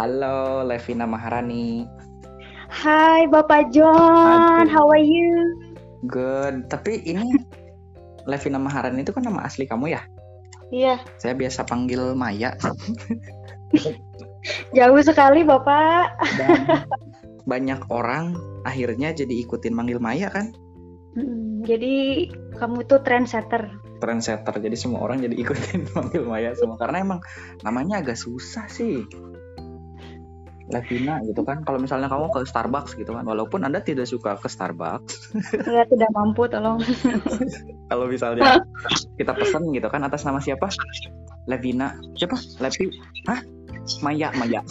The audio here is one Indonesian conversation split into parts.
Halo, Levina Maharani. Hai Bapak John, Aduh. how are you? Good. Tapi ini Levina Maharani itu kan nama asli kamu ya? Iya, Saya biasa panggil Maya. jauh sekali Bapak. Dan banyak orang akhirnya jadi ikutin manggil Maya kan? Mm, Jadi kamu tuh trendsetter. Trendsetter. Jadi semua orang jadi ikutin manggil Maya semua. Karena emang namanya agak susah sih. Levina gitu kan. Kalau misalnya kamu ke Starbucks gitu kan. Walaupun Anda tidak suka ke Starbucks. Saya tidak mampu, tolong. Kalau misalnya kita pesen gitu kan atas nama siapa? Levina. Siapa? Levi. Hah? Maya, Maya.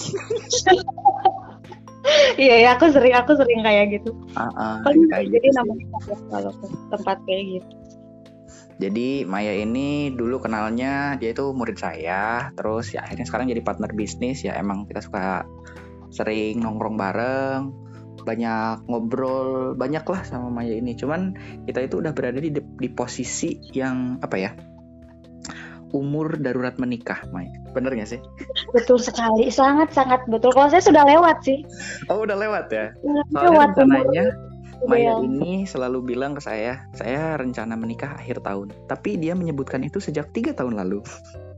Iya, ya, aku sering aku sering kayak gitu. Ah, Paling kayak jadi gitu ya, kalau tempat kayak gitu. Jadi Maya ini dulu kenalnya dia itu murid saya, terus ya akhirnya sekarang jadi partner bisnis ya emang kita suka sering nongkrong bareng, banyak ngobrol, banyak lah sama Maya ini. Cuman kita itu udah berada di di posisi yang apa ya? Umur darurat menikah, Maya. Bener gak sih? Betul sekali, sangat sangat betul. Kalau saya sudah lewat sih. Oh udah lewat ya? Soalnya lewat rencananya Maya ideal. ini selalu bilang ke saya, saya rencana menikah akhir tahun. Tapi dia menyebutkan itu sejak tiga tahun lalu.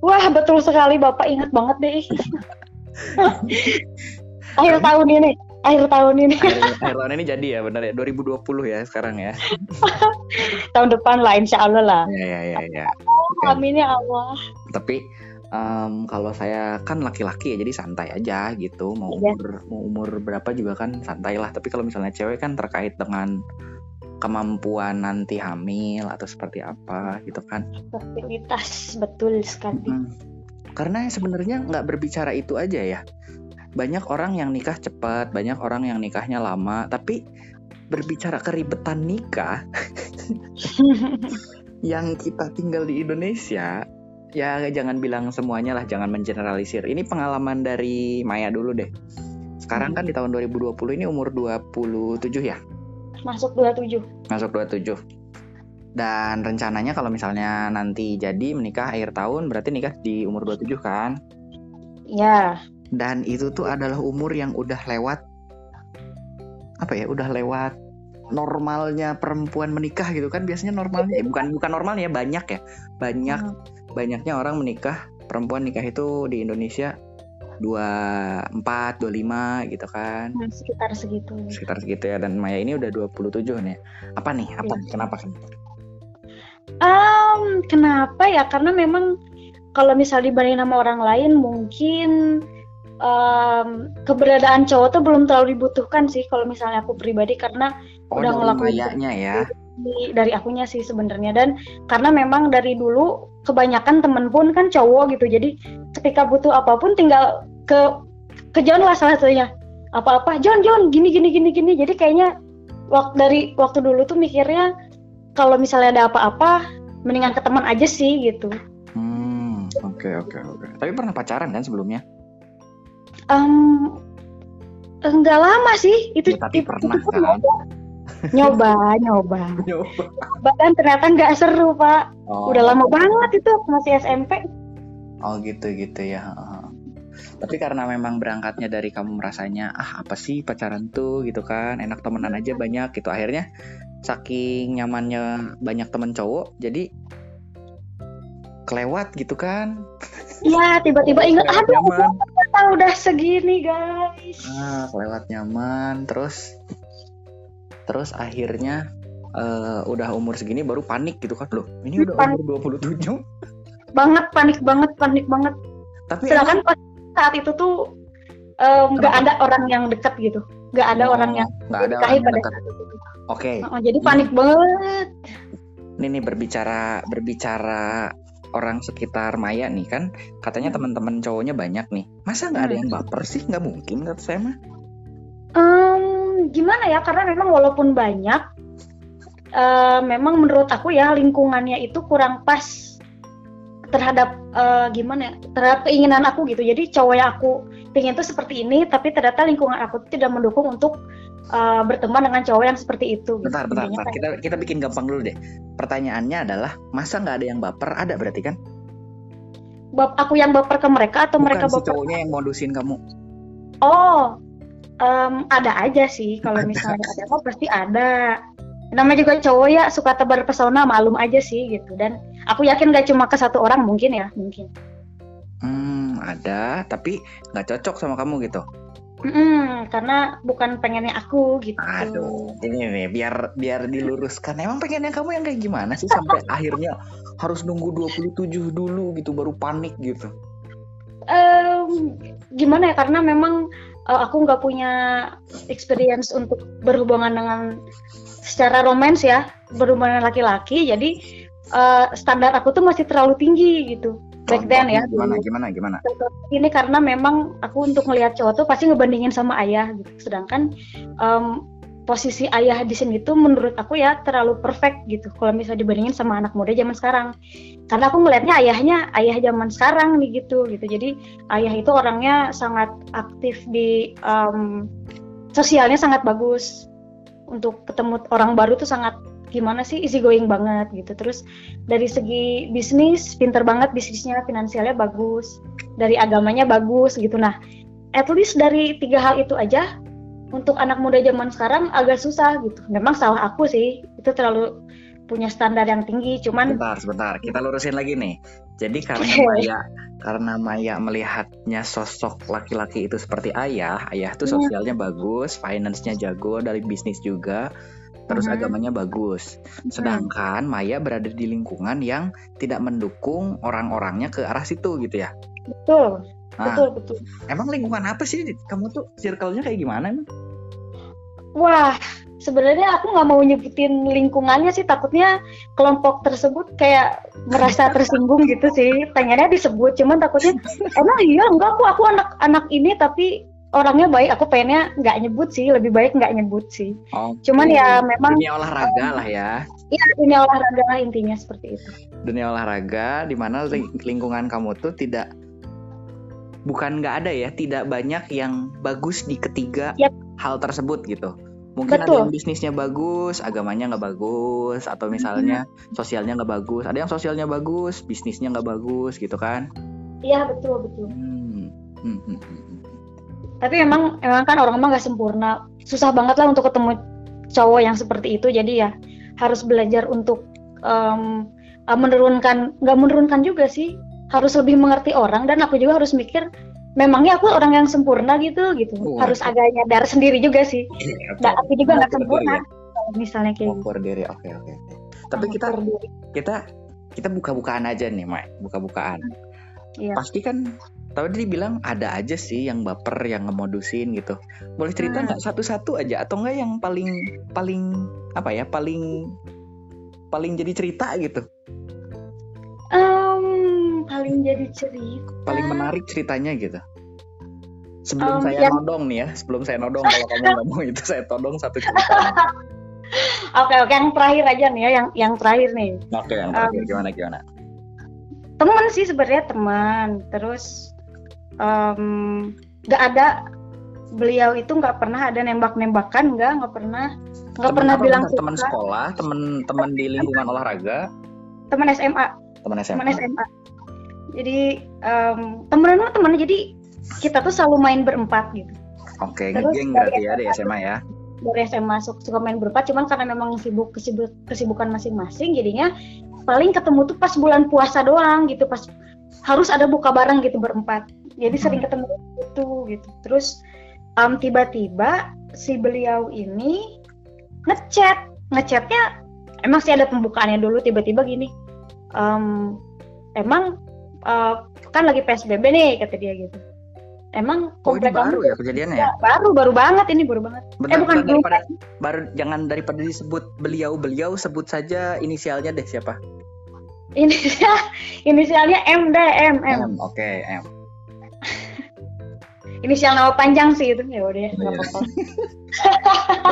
Wah, betul sekali Bapak ingat banget deh. akhir tahun ini, akhir tahun ini, akhir, akhir tahun ini jadi ya benar ya 2020 ya sekarang ya tahun depan lah, insya Allah lah. ya ya ya, ya. Amin ya Allah. tapi em, kalau saya kan laki-laki ya jadi santai aja gitu mau Iya. umur mau umur berapa juga kan santai lah tapi kalau misalnya cewek kan terkait dengan kemampuan nanti hamil atau seperti apa gitu kan Fertilitas betul sekali. Mm. karena sebenarnya nggak berbicara itu aja ya banyak orang yang nikah cepat banyak orang yang nikahnya lama tapi berbicara keribetan nikah yang kita tinggal di Indonesia ya jangan bilang semuanya lah jangan mengeneralisir. Ini pengalaman dari Maya dulu deh. Sekarang kan di tahun 2020 ini umur 27 ya? Masuk 27. masuk 27 dan rencananya kalau misalnya nanti jadi menikah akhir tahun berarti nikah di umur 27 kan? Ya, dan itu tuh adalah umur yang udah lewat apa ya udah lewat normalnya perempuan menikah gitu kan biasanya normalnya eh, bukan bukan normalnya banyak ya banyak Hmm. banyaknya orang menikah perempuan nikah itu di Indonesia 24 25 gitu kan nah, sekitar segitu. sekitar segitu ya dan Maya ini udah 27 nih apa nih apa nih? kenapa kan Em, kenapa ya? Karena memang kalau misal dibanding sama orang lain mungkin em, keberadaan cowok tuh belum terlalu dibutuhkan sih kalau misalnya aku pribadi karena oh Udah dari ngelakuin ya? di- dari akunya sih sebenarnya. Dan karena memang dari dulu kebanyakan temen pun kan cowok gitu jadi ketika butuh apa pun tinggal ke ke John lah salah satunya. Apa-apa John John gini gini gini gini. Jadi kayaknya waktu dari waktu dulu tuh mikirnya kalau misalnya ada apa-apa mendingan ke teman aja sih gitu. Hmm oke oke oke. Tapi pernah pacaran kan sebelumnya Em, enggak lama sih. Itu, Ya, tapi itu- pernah itu kan? nyoba nyoba nyoba. Dan ternyata nggak seru pak. Oh. udah lama banget itu masih SMP Oh gitu gitu ya. Tapi karena memang berangkatnya dari kamu merasanya ah apa sih pacaran tuh? gitu kan. Enak temenan aja banyak gitu. Akhirnya saking nyamannya banyak temen cowok jadi kelewat gitu kan. Iya, tiba-tiba ingat, Kelewat aduh, ternyata udah segini guys. ah kelewat nyaman terus terus akhirnya eh, udah umur segini baru panik gitu kan loh ini udah Panik. umur 27 Banget, panik banget, panik banget. tapi Sedangkan pas saat itu tuh em, nggak Kenapa? ada orang yang dekat gitu, nggak ada Oh, orang yang nggak ada orang yang pada dekat. saat itu. oke Oh, jadi panik banget. ini nih berbicara berbicara orang sekitar Maya nih kan katanya Hmm. teman-teman cowoknya banyak nih masa nggak ada yang baper sih nggak mungkin kata saya mah Em, gimana ya? Karena memang walaupun banyak, em, memang menurut aku ya lingkungannya itu kurang pas terhadap eh, gimana ya? Terhadap keinginan aku gitu. Jadi cowok yang aku pengen tuh seperti ini, tapi ternyata lingkungan aku tidak mendukung untuk eh, berteman dengan cowok yang seperti itu. bentar bentar, Intinya bentar. kayak- kita kita bikin gampang dulu deh pertanyaannya adalah masa nggak ada yang baper ada berarti kan bap- aku yang baper ke mereka atau mereka bukan si baper cowoknya yang modusin kamu Oh, um, ada aja sih. Kalau misalnya ada apa pasti ada. Namanya juga cowok ya suka tebar pesona, malum aja sih gitu. Dan aku yakin gak cuma ke satu orang mungkin ya, mungkin. Ada, tapi nggak cocok sama kamu gitu. Mm, karena bukan pengennya aku gitu. Aduh, ini nih biar biar diluruskan. Emang pengennya kamu yang kayak gimana sih sampai akhirnya harus nunggu 27 dulu gitu baru panik gitu. Um, gimana ya karena memang uh, aku nggak punya experience untuk berhubungan dengan secara romans ya, berhubungan laki-laki. Jadi uh, standar aku tuh masih terlalu tinggi gitu back then ya. Gimana gimana gimana? Ini karena memang aku untuk melihat cowok tuh pasti ngebandingin sama ayah gitu. Sedangkan um, posisi ayah di sini tuh menurut aku ya terlalu perfect gitu kalau misalnya dibandingin sama anak muda zaman sekarang. Karena aku melihatnya ayahnya ayah zaman sekarang nih gitu gitu. Jadi ayah itu orangnya sangat aktif di um, sosialnya sangat bagus. Untuk ketemu orang baru tuh sangat gimana sih easy going banget gitu. Terus dari segi bisnis pinter banget bisnisnya finansialnya bagus dari agamanya bagus gitu. Nah at least dari tiga hal itu aja untuk anak muda zaman sekarang agak susah gitu. Memang salah aku sih itu terlalu punya standar yang tinggi cuman sebentar sebentar. Kita lurusin lagi nih. Jadi karena Maya karena Maya melihatnya sosok laki-laki itu seperti ayah ayah tuh iya. sosialnya bagus finance-nya jago dari bisnis juga terus uh-huh. agamanya bagus. Sedangkan Maya berada di lingkungan yang tidak mendukung orang-orangnya ke arah situ gitu ya. Betul. Nah, betul, betul. Emang lingkungan apa sih kamu tuh circle-nya kayak gimana nih? Wah, sebenarnya aku nggak mau nyebutin lingkungannya sih takutnya kelompok tersebut kayak merasa tersinggung gitu sih pengennya disebut cuman takutnya emang iya enggak aku aku anak anak ini tapi orangnya baik aku pengennya nggak nyebut sih lebih baik nggak nyebut sih okay. cuman ya memang dunia olahraga lah ya iya dunia olahraga lah intinya seperti itu dunia olahraga di mana lingkungan kamu tuh tidak bukan nggak ada ya tidak banyak yang bagus di ketiga yep. hal tersebut gitu mungkin Betul. ada yang bisnisnya bagus agamanya nggak bagus atau misalnya hmm. sosialnya nggak bagus ada yang sosialnya bagus bisnisnya nggak bagus gitu kan iya betul betul hmm. Hmm, hmm, hmm tapi emang emang kan orang emang nggak sempurna. Susah banget lah untuk ketemu cowok yang seperti itu. Jadi ya harus belajar untuk um, menurunkan nggak menurunkan juga sih. Harus lebih mengerti orang dan aku juga harus mikir memangnya aku orang yang sempurna gitu? Gitu. Oh, harus agak nyadar sendiri juga sih. Nah, aku juga nggak sempurna. ya? misalnya kayak gitu. diri oke okay, oke. Okay. tapi kita kita kita buka-bukaan aja nih Mai. Buka-bukaan. Iya. pasti kan tapi dia bilang ada aja sih yang baper yang ngemodusin gitu boleh cerita hmm. nggak hmm. satu-satu aja atau enggak yang paling paling apa ya paling paling jadi cerita gitu um, paling jadi cerita paling menarik ceritanya gitu sebelum um, saya yang... nodong nih ya sebelum saya nodong kalau kamu ngomong itu saya todong satu cerita Oke oke yang terakhir aja nih ya yang yang terakhir nih. Oke yang terakhir um, gimana gimana? Teman sih sebenarnya teman. Terus um, gak ada beliau itu nggak pernah ada nembak-nembakan nggak nggak pernah nggak pernah bilang teman sekolah teman-teman di lingkungan olahraga? Teman SMA teman SMA teman SMA jadi um, temen temen jadi kita tuh selalu main berempat gitu. Oke okay, geng berarti ya di SMA ya? dari SMA suka, suka main berempat. Cuman karena memang sibuk kesibuk kesibukan masing-masing jadinya paling ketemu tuh pas bulan puasa doang gitu. Pas harus ada buka bareng gitu berempat jadi sering hmm. ketemu itu gitu. Terus um, tiba-tiba si beliau ini ngechat. Ngechatnya emang sih ada pembukaannya dulu tiba-tiba gini um, emang uh, kan lagi psbb nih kata dia gitu. Emang komplek oh, baru ya kejadiannya ya? baru baru banget ini baru banget. Bentar, eh bukan daripada baru jangan daripada disebut beliau beliau sebut saja inisialnya deh siapa? Inisial inisialnya M deh M M, M oke okay, M inisial nama panjang sih itu ya udah ya nggak iya. apa-apa.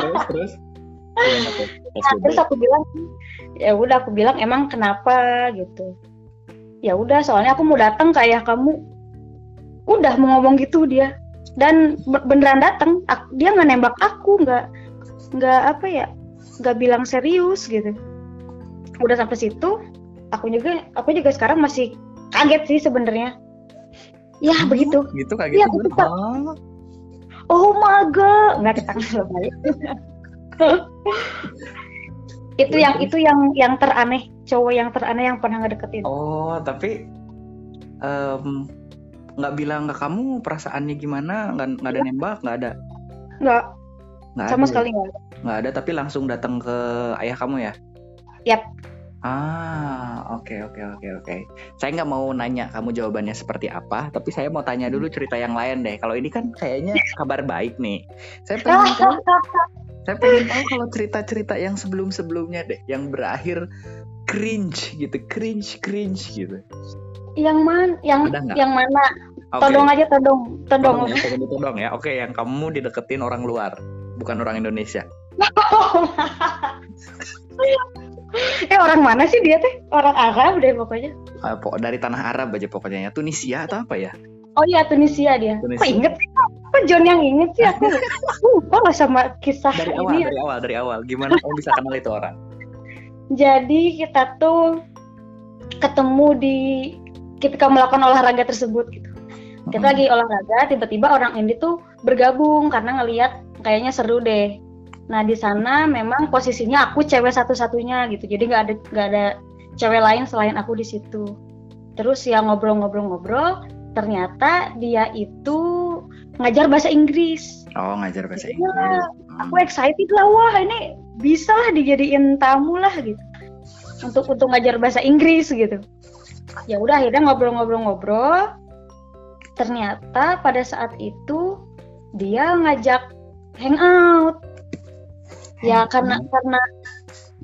Terus terus? Nah, terus aku bilang ya udah aku bilang emang kenapa? gitu. Ya udah soalnya aku mau datang ke ayah kamu. Udah mau ngomong gitu dia. Dan beneran datang dia nggak nembak aku nggak nggak apa ya nggak bilang serius gitu. Udah sampai situ aku juga aku juga sekarang masih kaget sih sebenarnya ya hmm, begitu. Gitu kayak gitu? ya, oh. oh my god. Nggak kita nggak balik. Itu yang itu yang yang teraneh. Cowok yang teraneh yang pernah ngedeketin. Oh tapi nggak bilang ke kamu perasaannya gimana? Nggak nggak ada nembak? Nggak ada? Nggak. Nggak sama ada. sekali nggak. Nggak ada tapi langsung datang ke ayah kamu ya? Yap. Ah oke oke oke oke. Saya nggak mau nanya kamu jawabannya seperti apa tapi saya mau tanya dulu cerita yang lain deh. Kalau ini kan kayaknya kabar baik nih. Saya pengen tahu saya pengen tahu kalau cerita-cerita yang sebelum-sebelumnya deh yang berakhir cringe gitu cringe cringe gitu. Yang mana yang yang mana? Oke. todong aja todong todong. Todong ya, todong, todong ya. Oke, yang kamu dideketin orang luar, bukan orang Indonesia. eh orang mana sih dia teh orang Arab deh pokoknya Ah, pok- dari tanah Arab aja pokoknya ya. Tunisia atau apa ya? oh iya Tunisia dia Tunisia. kok inget sih kok John yang inget sih aku lupa lah sama kisah Dari awal, ini ya. dari awal, dari awal. Gimana kamu bisa kenal itu orang? jadi kita tuh ketemu di ketika melakukan olahraga tersebut gitu kita lagi olahraga tiba-tiba orang ini tuh bergabung karena ngelihat kayaknya seru deh nah di sana memang posisinya aku cewek satu-satunya gitu. Jadi nggak ada nggak ada cewek lain selain aku di situ. Terus ya ngobrol-ngobrol-ngobrol ternyata dia itu ngajar bahasa Inggris. Oh, ngajar bahasa Iya, Inggris. aku excited lah wah ini bisa lah dijadiin tamu lah gitu. Untuk untuk ngajar bahasa Inggris gitu. Ya udah akhirnya ngobrol-ngobrol-ngobrol. Ternyata pada saat itu dia ngajak hangout ya karena karena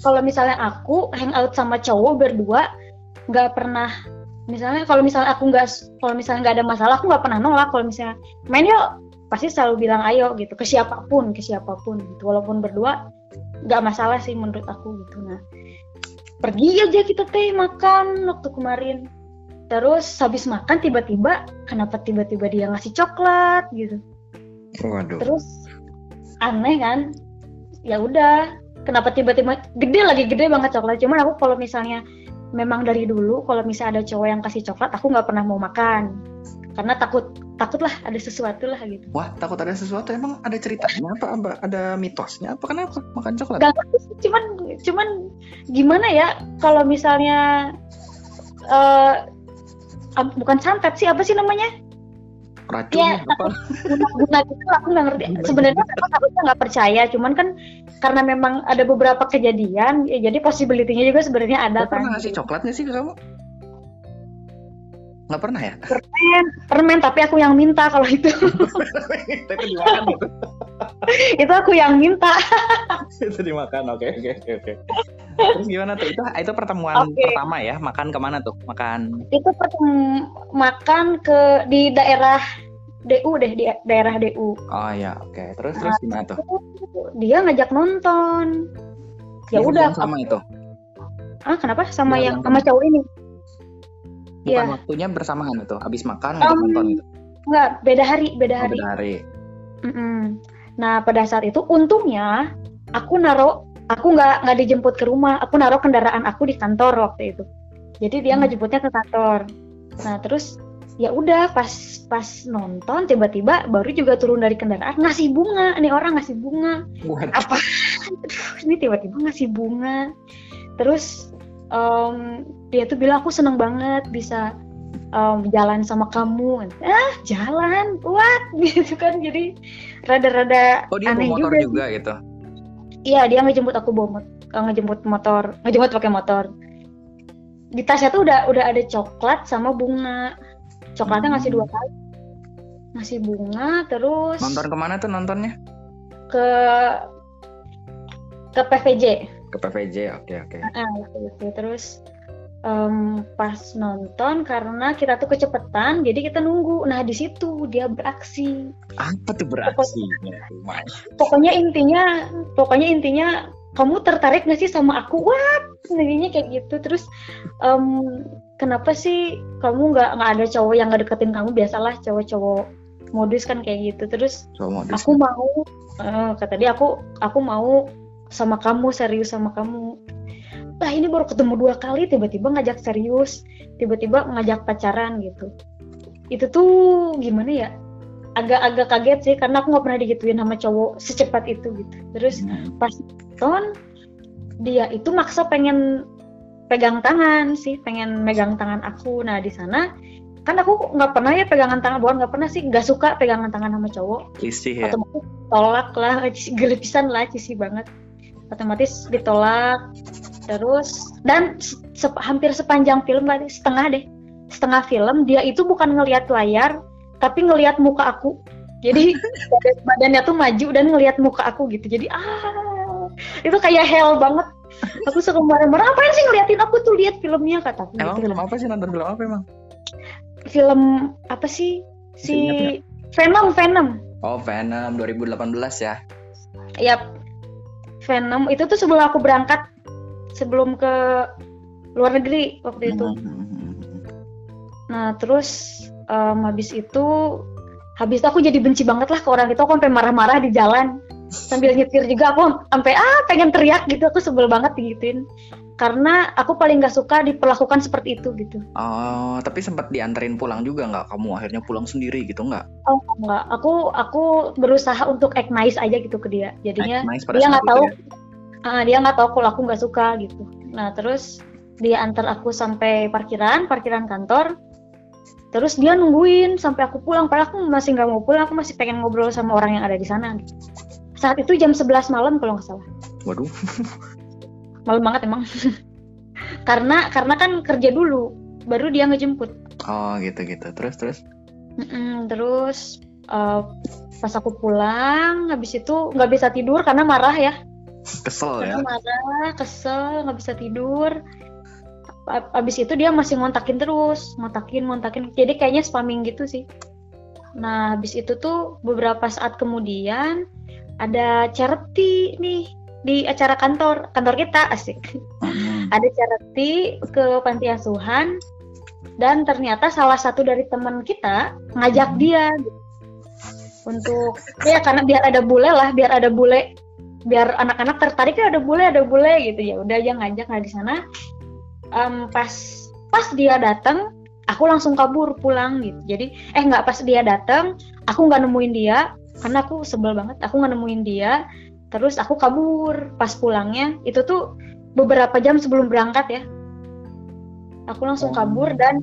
kalau misalnya aku hangout sama cowok berdua nggak pernah misalnya kalau misalnya aku nggak kalau misalnya nggak ada masalah aku nggak pernah nolak. Kalau misalnya main yuk pasti selalu bilang ayo gitu ke siapa pun ke siapa pun gitu. Walaupun berdua nggak masalah sih menurut aku gitu. Nah pergi aja kita teh makan waktu kemarin. Terus habis makan tiba-tiba kenapa tiba-tiba dia ngasih coklat gitu? Waduh. terus aneh kan ya udah kenapa tiba-tiba gede lagi gede banget coklat cuman aku kalau misalnya memang dari dulu kalau misalnya ada cowok yang kasih coklat aku nggak pernah mau makan karena takut takut lah ada sesuatu lah gitu Wah, takut ada sesuatu. Emang ada ceritanya apa? Ada mitosnya? Apa kenapa makan coklat? Gak cuman cuman gimana ya kalau misalnya ab- bukan santet sih apa sih namanya Racun Ya, apa? guna-guna gitu aku nggak ngerti sebenarnya aku nggak percaya cuman kan karena memang ada beberapa kejadian ya jadi possibility-nya juga sebenarnya ada pernah kan ngasih coklat nggak sih ke kamu? Nggak pernah ya? permen permen tapi aku yang minta kalau itu itu dimakan gitu. itu aku yang minta itu dimakan. Oke, oke, oke, oke. Terus gimana tuh? Itu itu pertemuan Oke. pertama ya? Makan ke mana tuh? Makan itu pertem- makan ke di daerah DU deh di daerah DU Oh ya, oke. Terus terus gimana tuh? dia ngajak nonton ya Dia udah sama itu. ah kenapa sama Dia yang sama cowok ini Bukan Iya. waktunya bersamaan itu. Habis makan ngajak Um, nonton gitu. Enggak, beda hari, beda Oh, hari. beda hari. Mm-mm. Nah, pada saat itu untungnya aku naro aku nggak nggak dijemput ke rumah, aku naro kendaraan aku di kantor waktu itu. Jadi dia Hmm. ngejemputnya ke kantor. Nah, terus ya udah pas pas nonton tiba-tiba baru juga turun dari kendaraan ngasih bunga. Nih orang ngasih bunga. Waduh. Apa? Aduh, ini tiba-tiba ngasih bunga. Terus em, dia tuh bilang aku seneng banget bisa em, jalan sama kamu. Ah, jalan, what? Gitu kan. Jadi rada-rada Oh dia aneh juga. juga, gitu. Iya, dia ngejemput aku bawa mot- eh, ngejemput motor, ngejemput pakai motor. Di tasnya tuh udah udah ada coklat sama bunga. Coklatnya ngasih Hmm. dua kali. Ngasih bunga terus Nonton ke mana tuh nontonnya? ke ke PVJ. Ke PVJ. Oke, oke. Ah, waktu itu. Terus em, pas nonton karena kita tuh kecepetan, jadi kita nunggu. Nah di situ dia beraksi. Apa tuh beraksinya? Umay. Pokoknya intinya, pokoknya intinya kamu tertarik gak sih sama aku? Wah, intinya kayak gitu. Terus em, kenapa sih kamu nggak nggak ada cowok yang nggak deketin kamu? Biasalah cowok-cowok modus kan kayak gitu. Terus modus. aku mau, eh, kata dia aku aku mau sama kamu serius sama kamu. Lah ini baru ketemu dua kali tiba-tiba ngajak serius, tiba-tiba ngajak pacaran gitu. Itu tuh gimana ya? agak-agak kaget sih karena aku nggak pernah digituin sama cowok secepat itu gitu terus Hmm. pas nonton dia itu maksa pengen pegang tangan sih pengen megang tangan aku nah di sana kan aku nggak pernah ya pegangan tangan bukan nggak pernah sih nggak suka pegangan tangan sama cowok Risih ya. otomatis tolak lah gelipisan lah cisi banget otomatis ditolak terus dan se- se- hampir sepanjang film lah setengah deh. Setengah film dia itu bukan ngelihat layar tapi ngelihat muka aku. Jadi badan- badannya tuh maju dan ngelihat muka aku gitu. Jadi ah itu kayak hell banget. Aku suka marah-marah apain sih ngeliatin aku tuh? Lihat filmnya kataku Emang gitu. film apa sih? Nonton film apa emang? film apa sih? Si Ingat Venom Venom. Oh Venom 2018 ya. ya Venom itu tuh sebelum aku berangkat sebelum ke luar negeri waktu itu Hmm. nah terus em, habis itu habis itu aku jadi benci banget lah ke orang itu aku sampai marah-marah di jalan sambil nyetir juga aku sampai ah pengen teriak gitu aku sebel banget digituin karena aku paling gak suka diperlakukan seperti itu gitu Oh, tapi sempat dianterin pulang juga nggak? Kamu akhirnya pulang sendiri gitu nggak? oh enggak aku aku berusaha untuk act nice aja gitu ke dia jadinya Nice dia nggak tahu ya? Ah, dia nggak tahu kalau aku nggak suka gitu nah terus dia antar aku sampai parkiran parkiran kantor terus dia nungguin sampai aku pulang padahal aku masih nggak mau pulang aku masih pengen ngobrol sama orang yang ada di sana gitu. saat itu jam 11 malam kalau nggak salah Waduh. malam banget emang karena karena kan kerja dulu baru dia ngejemput Oh gitu gitu. Terus terus. Mm-mm, terus eh, pas aku pulang habis itu nggak bisa tidur karena marah ya Kesel ya. Marah, kesel, nggak bisa tidur. Abis itu dia masih ngontakin terus, ngontakin, ngontakin. Jadi kayaknya spamming gitu sih. Nah, habis itu tuh beberapa saat kemudian ada charity nih di acara kantor, kantor kita asik. Hmm. Ada charity ke panti asuhan dan ternyata salah satu dari teman kita ngajak dia gitu. untuk ya karena biar ada bule lah, biar ada bule biar anak-anak tertarik ya ada bule ada bule gitu. Ya udah aja ngajak nah di sana. Em, pas pas dia datang aku langsung kabur pulang gitu. Jadi eh nggak pas dia datang aku nggak nemuin dia karena aku sebel banget. Aku nggak nemuin dia terus aku kabur pas pulangnya. Itu tuh beberapa jam sebelum berangkat ya. Aku langsung kabur dan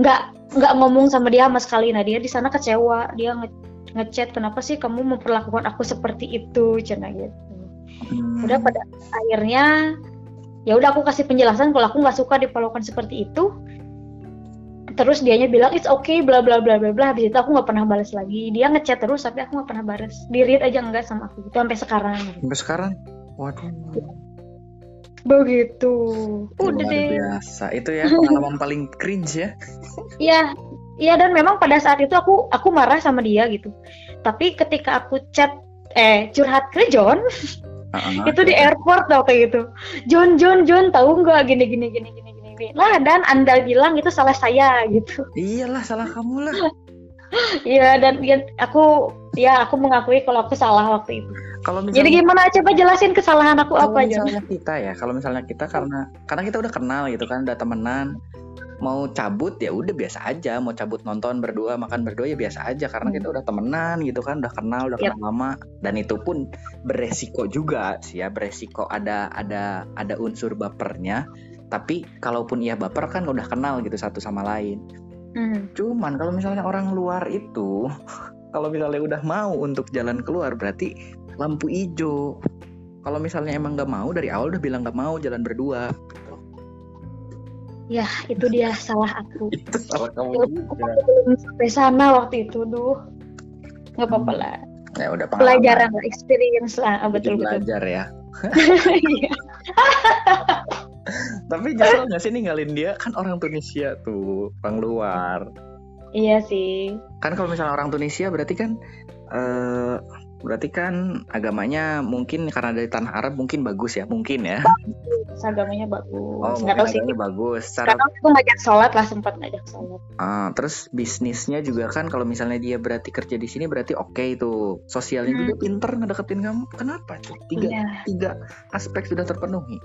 nggak nggak ngomong sama dia sama sekali. Nah dia di sana kecewa. Dia nge ngechat kenapa sih kamu memperlakukan aku seperti itu cina gitu Hmm. udah pada akhirnya ya udah aku kasih penjelasan kalau aku nggak suka diperlakukan seperti itu terus dianya bilang it's okay bla bla bla bla bla habis itu aku nggak pernah balas lagi dia ngechat terus tapi aku nggak pernah balas di read aja enggak sama aku gitu sampai sekarang Sampai sekarang. Waduh. begitu udah luar deh biasa. Itu ya pengalaman paling cringe ya. Iya, iya dan memang pada saat itu aku aku marah sama dia gitu. Tapi ketika aku chat eh curhat ke John Heeh. itu di airport tau kayak gitu. John John John tahu nggak gini gini gini gini gini. Lah dan anda bilang itu salah saya gitu. Iyalah salah kamu lah. Iya dan ya, aku ya aku mengakui kalau aku salah waktu itu. Kalau Jadi misalnya gimana coba jelasin kesalahan aku apa John? misalnya kita ya, kalau misalnya kita karena karena kita udah kenal gitu kan, udah temenan, mau cabut ya udah biasa aja, mau cabut nonton berdua, makan berdua ya biasa aja karena kita udah temenan gitu kan, udah kenal, udah Yap. kenal lama dan itu pun beresiko juga sih ya, beresiko ada ada ada unsur bapernya. Tapi kalaupun ia baper kan udah kenal gitu satu sama lain. Hmm. Cuman kalau misalnya orang luar itu, kalau misalnya udah mau untuk jalan keluar berarti lampu hijau. Kalau misalnya emang nggak mau dari awal udah bilang nggak mau jalan berdua, Ya itu dia salah aku. itu salah kamu juga. Sampai sana waktu itu, duh. Nggak apa-apa lah. Ya udah Pelajaran lah, experience lah. Ah, betul betul. belajar ya. Iya. Tapi nyesel nggak sih ninggalin dia kan orang Tunisia tuh, orang luar. Iya sih. Kan kalau misalnya orang Tunisia berarti kan eh berarti kan agamanya mungkin karena dari tanah Arab mungkin bagus ya, mungkin ya. Terus agamanya bagus. Oh, Nggak tahu sih. bagus. Secara Sekarang aku ngajak sholat lah sempat ngajak sholat. Ah, terus bisnisnya juga kan kalau misalnya dia berarti kerja di sini berarti oke itu sosialnya Hmm. juga pinter ngedeketin kamu kenapa tuh tiga Iya. tiga aspek sudah terpenuhi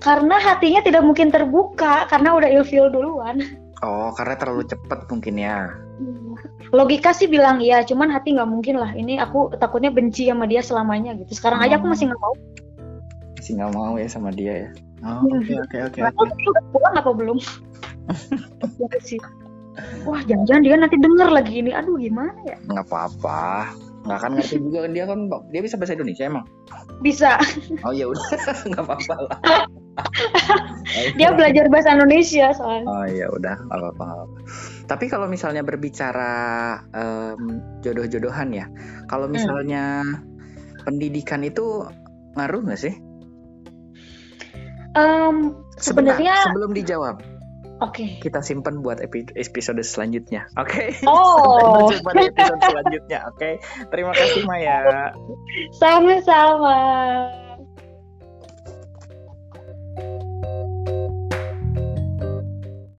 Karena hatinya tidak mungkin terbuka karena udah ilfil duluan. Oh, karena terlalu cepat mungkin ya. Logika sih bilang iya, cuman hati nggak mungkin lah. Ini aku takutnya benci sama dia selamanya gitu. Sekarang aja aku Hmm. masih nggak mau. Masih nggak mau ya sama dia ya. Oh, Iya. oke oke oke. Pulang apa belum? Gitu sih. Wah, jangan-jangan dia nanti denger lagi ini. Aduh, gimana ya? Nggak apa-apa. Nggak akan ngerti juga kan dia kan dia bisa bahasa Indonesia emang. Bisa. Oh ya udah, nggak apa-apa lah. Dia belajar bahasa Indonesia soalnya. Oh ya udah, nggak apa-apa. Tapi kalau misalnya berbicara em, jodoh-jodohan ya, kalau Hmm. misalnya pendidikan itu ngaruh nggak sih? Sebentar, Sebenarnya- sebelum dijawab, Oke. kita simpan buat epi- episode selanjutnya. Oke. Oh. Jumpa di episode selanjutnya. Oke. Terima kasih Maya. Sama-sama.